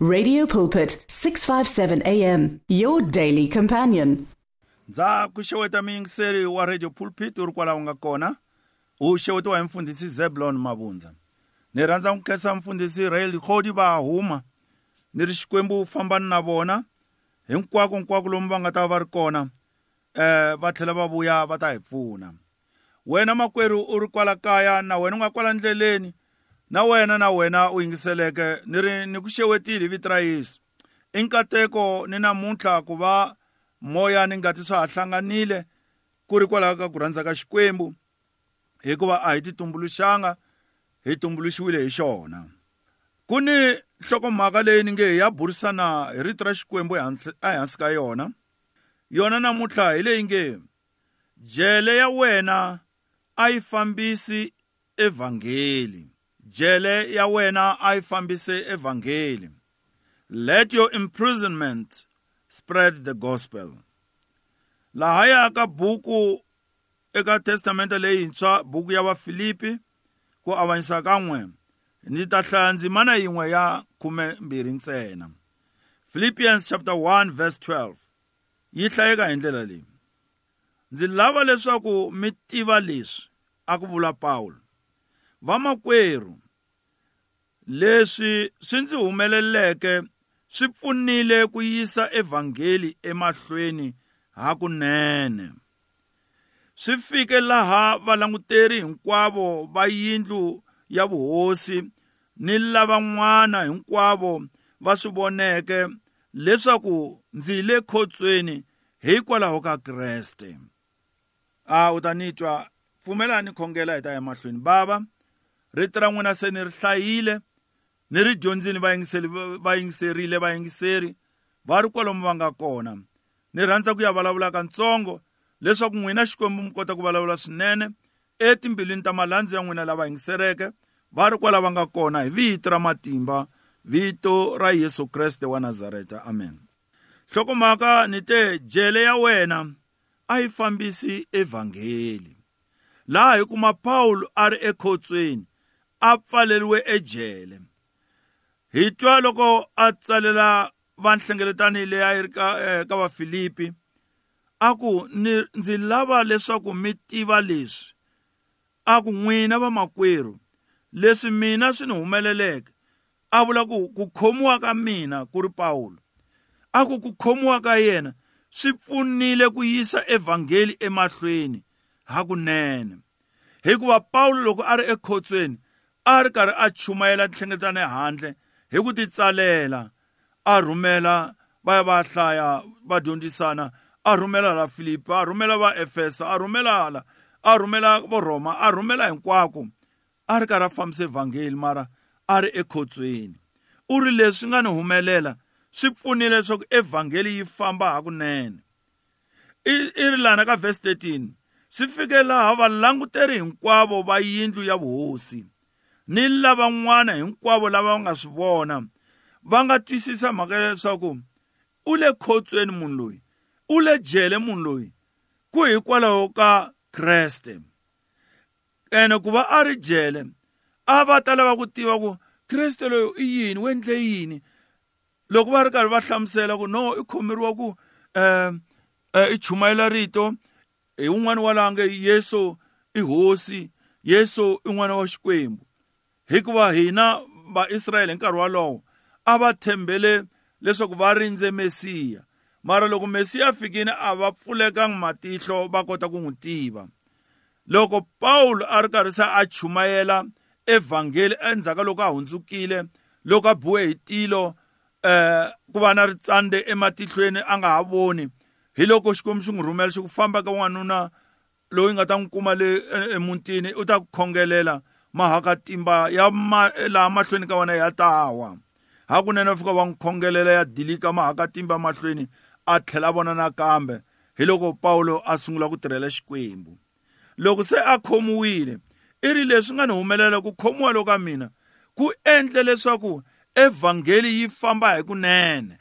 Radio Pulpit 657 AM your daily companion. Ndza ku xeweta miyingiseri wa Radio Pulpit u ri kwala u nga kona. U xewetiwa hi mfundhisi Zeblon Mabundza. Ni rhandza ku khensa mfundhisi Rael Khodi va huma. Ni ri xikwembu u fambani na vona hinkwako hinkwako lomu va nga ta va ri kona. Eh va tlhela va vuya va ta hi pfuna. Wena makwerhu u ri kwala kaya na wena u nga kwala ndleleni. na wena na wena u yingiseleke ni ri ni ku xewetile hi vito ra yesu i nkateko ni namuntlha ku va moya ni ngati swa ha hlanganile ku ri kwalaho ka ku rhandza ka xikwembu hikuva a hi titumbuluxanga hi tumbuluxiwile hi xona ku ni nhlokomhaka leyi ni nge hi ya burisana hi rito ra xikwembu ehansi ka yona yona namuntlha hi leyi nge jele ya wena a yi fambisi evhangeli jele ya wena a yi fambise evhangeli let your imprisonment spread the gospel lahaya ka buku eka testamente leyintshwa buku ya vafilipi ku avanyisa kan'we ni ta hlaya ndzimana yin'we ya khumembirhi ntsena philippians chapter 1 verse 12 yi hlayeka hi ndlela leyi ndzi lava leswaku mi tiva leswi a ku vula pawulo vamakwerhu leswi swi ndzi humeleleke swi pfunile ku yisa evhangeli emahlweni hakunene swi fike laha valanguteri hinkwavo va yindlu ya vuhosi ni lavan'wana hinkwavo va swi voneke leswaku ndzi le khotsweni hikwalaho ka kreste a u ta ni twa pfumelani khongela hi ta ya mahlweni bava rito ra n'wina se ni ri hlayile ni ri dyondzini vayingiseri va yingiserile vayingiseri va ri kwalomu va nga kona ni rhandza ku ya vulavula kantsongo leswaku n'wina xikwembu mi kota ku vulavula swinene etimbilwini ta malandzi ya n'wina lava yingisereke va ri kwala va nga kona hi vito ra matimba vito ra yesu kreste wa nazareta amen hlokomhaka ni te jele ya wena a yi fambisi evhangeli laha hi kuma pawulo a ri ekhotsweni a pfaleriwe ejele hi twa loko a tsalela vanhlengeletani leyi a yi ri ka eh, ka vafilipi a ku ni ndzi lava leswaku mi tiva leswi a ku n'wina vamakwerhu leswi mina swi ni humeleleke a vula ku ku khomiwa ka mina ku ri pawulo a ku ku khomiwa ka yena swi pfunile ku yisa evhangeli emahlweni hakunene hikuva pawulo loko a ri ekhotsweni a ri karhi a chumayela nhlengeletano handle hi ku titsalela a rhumela va ya va hlaya va dyondzisana a rhumela la filipi a rhumela va efesa a rhumela hala a rhumela vo rhoma a rhumela hinkwako a ri karhi a fambisa evhangeli mara a ri ekhotsweni u ri leswi nga ni humelela swi pfunile leswaku evhangeli yi famba hakunene i ri lana ka vhesi 13 swi fike laha valanguteri hinkwavo va yindlu ya vuhosi ni lavan'wana hinkwavo lava va nga swi vona va nga twisisa mhaka ya leswaku u le khotsweni munhu loyi u le jele munhu loyi ku hikwalaho ka kreste ene ku va a ri jele a va ta lava ku tiva ku kreste loyi i yini u endle yini loko va ri karhi va hlamusela ku no i khomeriwa ku um i chumayela rito hi wun'wani wa lange yesu i hosi yesu i n'wana wa xikwembu hikuva hina vaisrayele nkarhi walowo a va tshembele leswaku va rindze mesiya mara loko mesiya a fikile a va pfulekangi matihlo va kota ku n'wi tiva loko pawulo a ri karhi se a chumayela evhangeli endzhaku loko a hundzukile loko a biwe hi tilo um ku va na ritsande ematihlweni a nga ha voni hi loko xikwembu xi n'wi rhumela xi ku famba ka n'wanuna loyi nga ta n'wi kuma le e-, emutini u ta ku khongelela mahakatimba ya ma, laha mahlweni ka wena ya tawa hakunene fika va n'wi khongelela ya dilika mahakatimba mahlweni a tlhela vona nakambe hi loko pawulo a sungula ku tirhela xikwembu loko se a khomiwile i ri leswi nga ni humelela ku khomiwa loko ka mina ku endle leswaku evhangeli yi famba hi kunene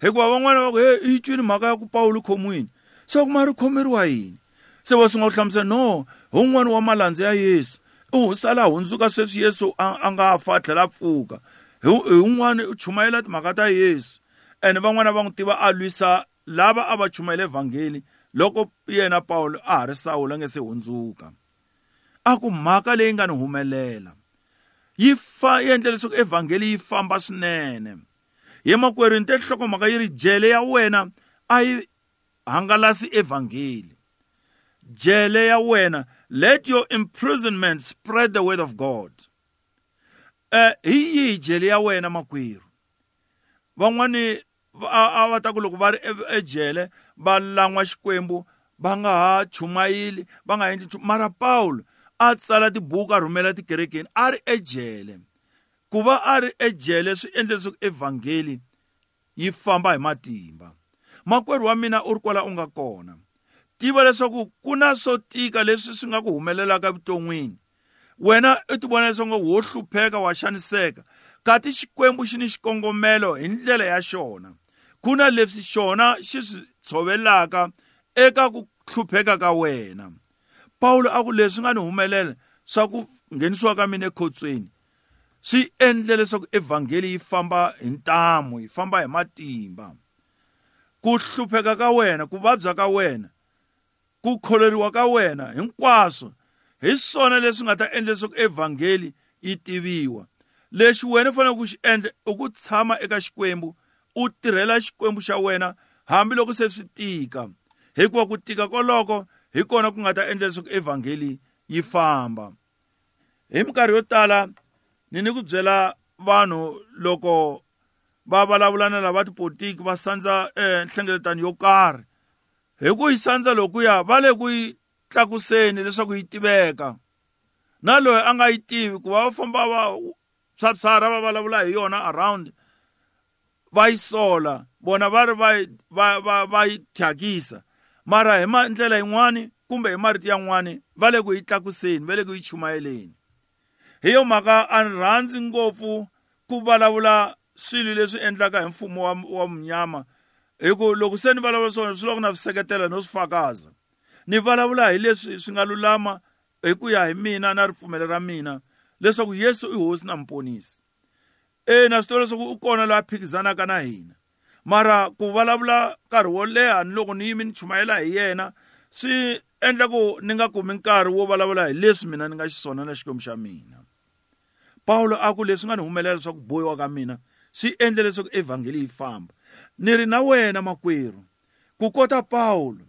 hikuva van'wana va ku he yi twini mhaka ya ku pawulo khomiwini se ku ma ri khomeriwa yini se va sungula ku hlamusela no hi wun'wana wa malandzi ya yesu u sala hundzuka sweswi yesu a nga fa a tlhela a pfuka hi un'wana u chumayela timhaka ta yesu ene van'wana va n'wi tiva a lwisa lava a va chumayela evhangeli loko yena pawulo a ha ri sawulo a nge se hundzuka a ku mhaka leyi nga ni humelela yi fa yi endla leswaku evhangeli yi famba swinene hi makwerhu ni te nhlokomhaka yi ri jele ya wena a yi hangalasi evhangeli jele ya wena let your imprisonment spread the word of god eh hi yi jele ya wena makwerhu van'wani a va ta ku loko va ri e, ejele va lan'wa xikwembu va nga ha chumayeli va nga endli mara pawulo a tsala tibuku a rhumela tikerekeni a ri ejele ku va a ri ejele swi endle leswaku evhangeli yi famba hi matimba makwerhu wa mina u ri kwala u nga kona tiva leswaku ku na swo tika leswi swi nga ku humelelaka evuton'wini wena u ti vona leswaku wo hlupheka wa xaniseka kati xikwembu xi ni xikongomelo hi ndlela ya xona ku na leswi xona xi swi tshovelaka eka ku hlupheka ka wena pawulo a ku leswi nga ni humelela swa ku nghenisiwa ka mina ekhotsweni swi endle leswaku evhangeli yi famba hi ntamu yi famba hi matimba ku hlupheka ka wena ku vabya ka wena ku kholeriwa ka wena hinkwaswo hi swona leswi nga ta endla leswaku evhangeli yi tiviwa lexi wena u faneleke ku xi endla i ku tshama eka xikwembu u tirhela xikwembu xa wena hambiloko se swi tika hikuva ku tika koloko hi kona ku nga ta endla leswaku evhangeli yi famba hi minkarhi yo tala ni ni ku byela vanhu loko va vulavula na lava tipolotiki va sandza eh, nhlengeletano yo karhi hi ku yi sandza lokuya va le ku yi tlakuseni leswaku yi tiveka na loyi a nga yi tivi ku va va famba va swapsara va vulavula hi yona around va yi sola vona va ri va va va va yi thyakisa mara hi ndlela yin'wani kumbe hi marito yan'wani va le ku yi tlakuseni va le ku yi chumayeleni hi yo mhaka a ni rhandzi ngopfu ku vulavula swilo leswi endlaka hi mfumo wa, wa munyama hi ku loko se ni vulavula swona swi loko na swiseketela no swi fakaza ni vulavula hi leswi swi nga lulama hi ku ya hi mina na ripfumelo ra mina leswaku yesu i hosi na muponisi e na swi tiva leswaku u kona loyi a phikizanaka na hina mara ku vulavula nkarhi wo leha ni loko ni yimi ni chumayela hi yena swi endla ku ni nga kumi nkarhi wo vulavula hi leswi mina ni nga xiswona na xikwembu xa mina pawulo a ku leswi nga ni humelela leswaku bohiwa ka mina swi endle leswaku evhangeli yi famba ni ri na wena makwerhu ku kota paulo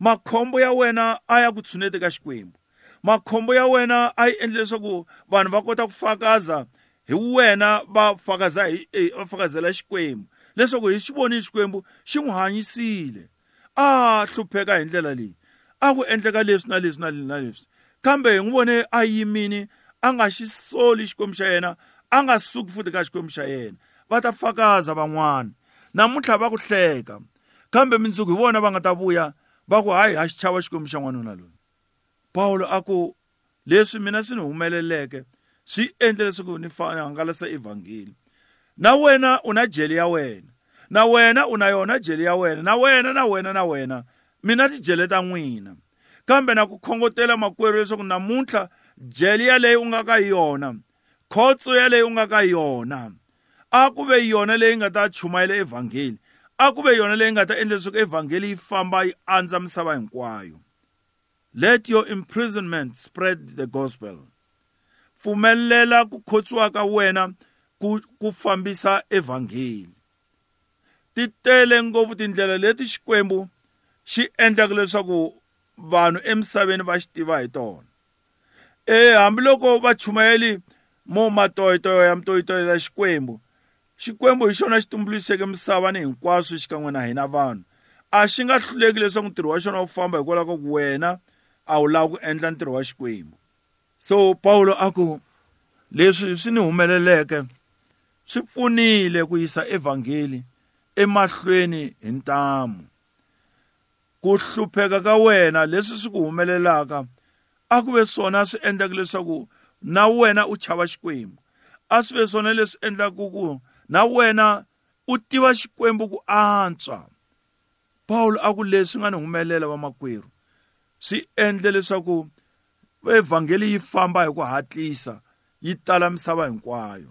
makhombo ya wena a ya ku tshuneti ka xikwembu makhombo ya wena a yi endle leswaku vanhu va kota ku fakaza hi wena va fakaza hi va fakazela xikwembu leswaku hi swi voni xikwembu xi n'wi hanyisile a hlupheka hi ndlela leyi a ku endleka leswi na leswi na leswi na leswi kambe hi n'wi vone a yimini a nga xi soli xikwembu xa yena a nga suki futhi ka xikwembu xa yena va ta fakaza van'wana namuntlha va ku hleka kambe mindzuku hi vona va nga ta vuya va ku hayi ha xi chava xikwembu xa n'wanuna loyi pawulo a ku leswi mina swi ni humeleleke swi endle leswaku ni fane hangalasa evhangeli na wena u na jeli ya wena na wena u na yona jeli ya wena na wena na wena na wena mina tijele ta n'wina kambe na ku khongotela makwerhu leswaku namuntlha jeli yaleyi u nga ka yona khotso yaleyi u nga ka yona a ku ve yona leyi nga ta chumayela evhangeli a ku ve yona leyi nga ta endla leswaku evhangeli yi famba yi andza misava hinkwayo let your imprisonment spread the gospel pfumelela ku khotsiwa ka wena ku ku fambisa evhangeli ti tele ngopfu tindlela leti xikwembu xi endlaka leswaku vanhu emisaveni va xi tiva hi tona e hambiloko vachumayeli mo matoyitoyo ya mitoyitoyo ya xikwembu xikwembu hi xona xi tumbuluxeke misavani hinkwaswo xikan'we na hina vanhu a xi nga hluleki leswaku ntirho wa xona wu famba hikwalaho ka ku wena a wu lava ku endla ntirho wa xikwembu so pawulo a ku leswi swi ni humeleleke swi pfunile ku yisa evhangeli emahlweni hi ntamu ku hlupheka ka wena leswi swi ku humelelaka a ku ve swona swi endlaka leswaku na wena u chava xikwembu a swi ve swona leswi endlaka ku na wena u tiva xikwembu ku antswa paulo a ku leswi nga ni humelela vamakwerhu swi endle leswaku evhangeli yi famba hi ku hatlisa yi tala misava hinkwayo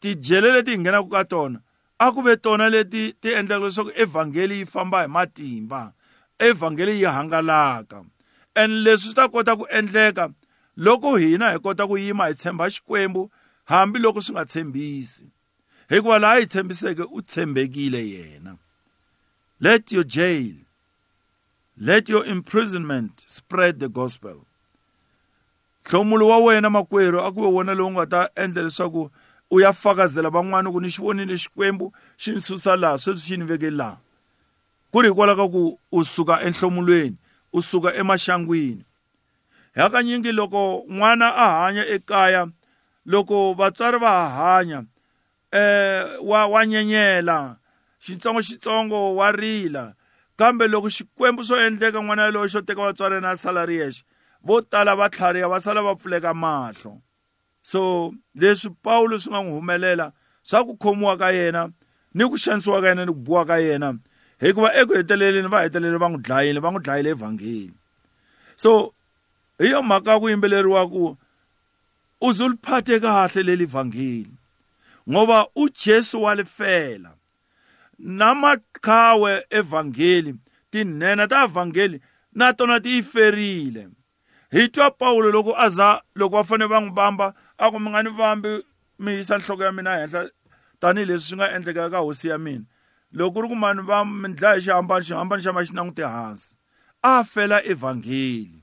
tidyele leti hi nghenaka ka tona a ku ve tona leti ti endlaka leswaku evhangeli yi famba hi matimba evhangeli yi hangalaka and leswi swi ta kota ku endleka loko hina hi kota ku yima hi tshemba xikwembu hambi loko swi nga tshembisi hikuva laha yi tshembiseke u tshembekile yena let your jail let your imprisonment spread the gospel hlomulo wa wena makwerhu a ku ve wona lowu nga ta endla leswaku u ya fakazela van'wana ku ni xi vonile xikwembu xi ni susa laha sweswi xi ni veke laha ku ri hikwalaho ka ku u suka enhlomulweni u suka emaxangwini hakanyingi loko n'wana a hanya ekaya loko vatswari va hanya eh wa wa nyenyela xitsongo xitsongo wa rila kambe loko xikwembu swo endleka n'wana lowo xo teka vatswari na salary yexe vo tala va tlhariha va sala va pfuleka mahlo so leswi pawulo swi nga n'wi humelela swa ku khomiwa ka yena ni ku xanisiwa ka yena ni ku biwa ka yena hikuva eku heteleleni va hetelele va n'wi dlayile va n'wi dlayile evhangeli so hi yo mhaka ku yimbeleriwa ku uzuliphathe kahle leli vangeli ngoba uJesu walifela namaqhawe evangeli tinene ta vangeli na tona ti yi ferile hi twa pawulo loko a za loko va fanele va n'wi vamba a ku mi nga ni vambi mi yisa nhloko ya mina henhla tanihileswi swi nga endleka ka hosi ya mina loko ku ri ku mani va mi dlaya xihambani xihambani xa ma xi languti hansi a fela evhangeli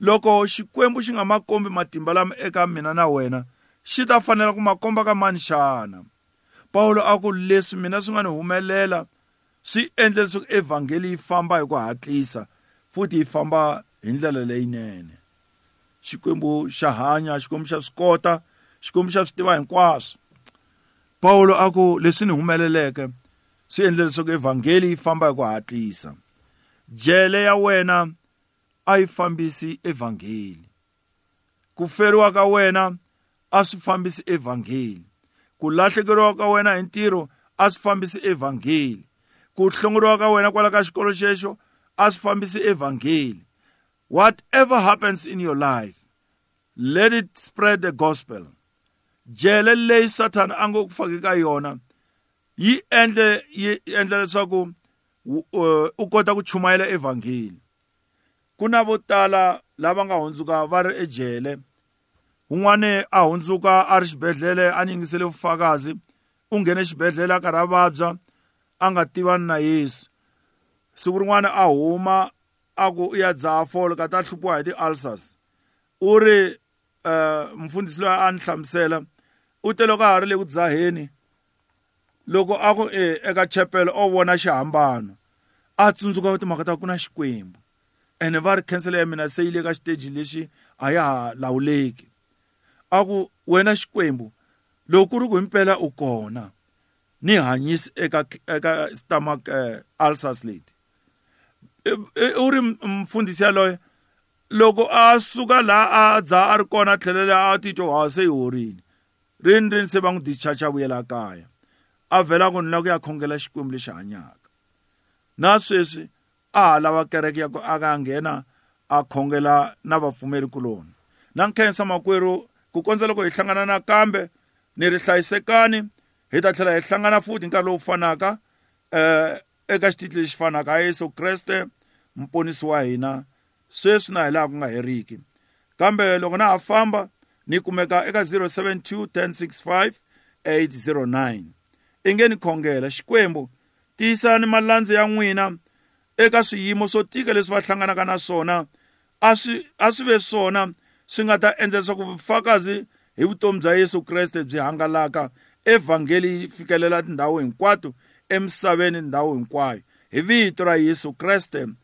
loko xikwembu xi nga ma kombi matimba lama eka mina na wena xi ta fanela ku ma komba ka mani xana Paulo a ku leswi mina swi nga ni humelela swi endle leswaku evhangeli yi famba hi ku hatlisa futhi yi famba hi ndlela leyinene xikwembu xa hanya xikwembu xa swi kota xikwembu xa swi tiva hinkwaswo paulo a ku leswi ni humeleleke swi endle leswaku evhangeli yi famba hi ku hatlisa jele ya wena a yi fambisi evhangeli ku feriwa ka wena a swi fambisi evhangeli ku lahlekeriwa ka wena hi ntirho a swi fambisi evhangeli ku hlongoriwa ka wena kwala ka xikolo xexo a swi fambisi evhangeli whatever happens in your life let it spread the gospel jele leyi sathana a ngo ku faki ka yona yi endle yi endla leswaku eh, u kota ku chumayela evhangeli ku na vo tala lava nga hundzuka va ri ejele un'wana a hundzuka a ri xibedhlele a ningisele vufakazi u nghene xibedhlele a karhi a vabya a nga tivani na yesu siku rin'wana a huma a ku u ya dzaha folo ka ta hluphiwa hi ti-ulcers u ri um eh, mfundhisi loyi a ni hlamusela u te loko a ha ri le ku dzaheni loko a ku e eka chapel o vona xihambano a tsundzuka timhaka ta ku na xikwembu ene va ri khansele ya mina se yi le ka xiteji lexi a ya ha lawuleki aku wena xikwembu loko ku ri ku himpela u kona ni hanyisi eka eka stomach eh, ulcers leti e, e, u ri mfundhisi yaloye loko a suka laha a dza a ri kona a tlhelela a titwa ha se yi horini rini rini se va n'wi discharge a vuyela kaya a vhela ku ni la ku ya khongela xikwembu lexi hanyaka na sweswi a ha lava kereke ya ku a ka nghena a khongela na vapfumeri kuloni na nkhensa makwerhu ku kondza loko hi hlangana nakambe ni ri hlayisekani hi ta tlhela hi hlangana futhi nkarhi lowu fanaka um eka xitichi lexi fanaka a yesu kreste muponisi wa hina sweswi na hi laha ku nga heriki kambe loko na ha famba ni kumeka eka 072 1065 809 i nge ni khongela xikwembu tiyisani malandzi ya n'wina eka swiyimo swo tika leswi va hlanganaka na swona a swi a swi ve swona swi nga ta endla leswaku vufakazi hi vutomi bya Yesu Kreste byi hangalaka evhangeli yi fikelela tindhawu hinkwato emisaveni ndhawu hinkwayo hi vito ra Yesu Kreste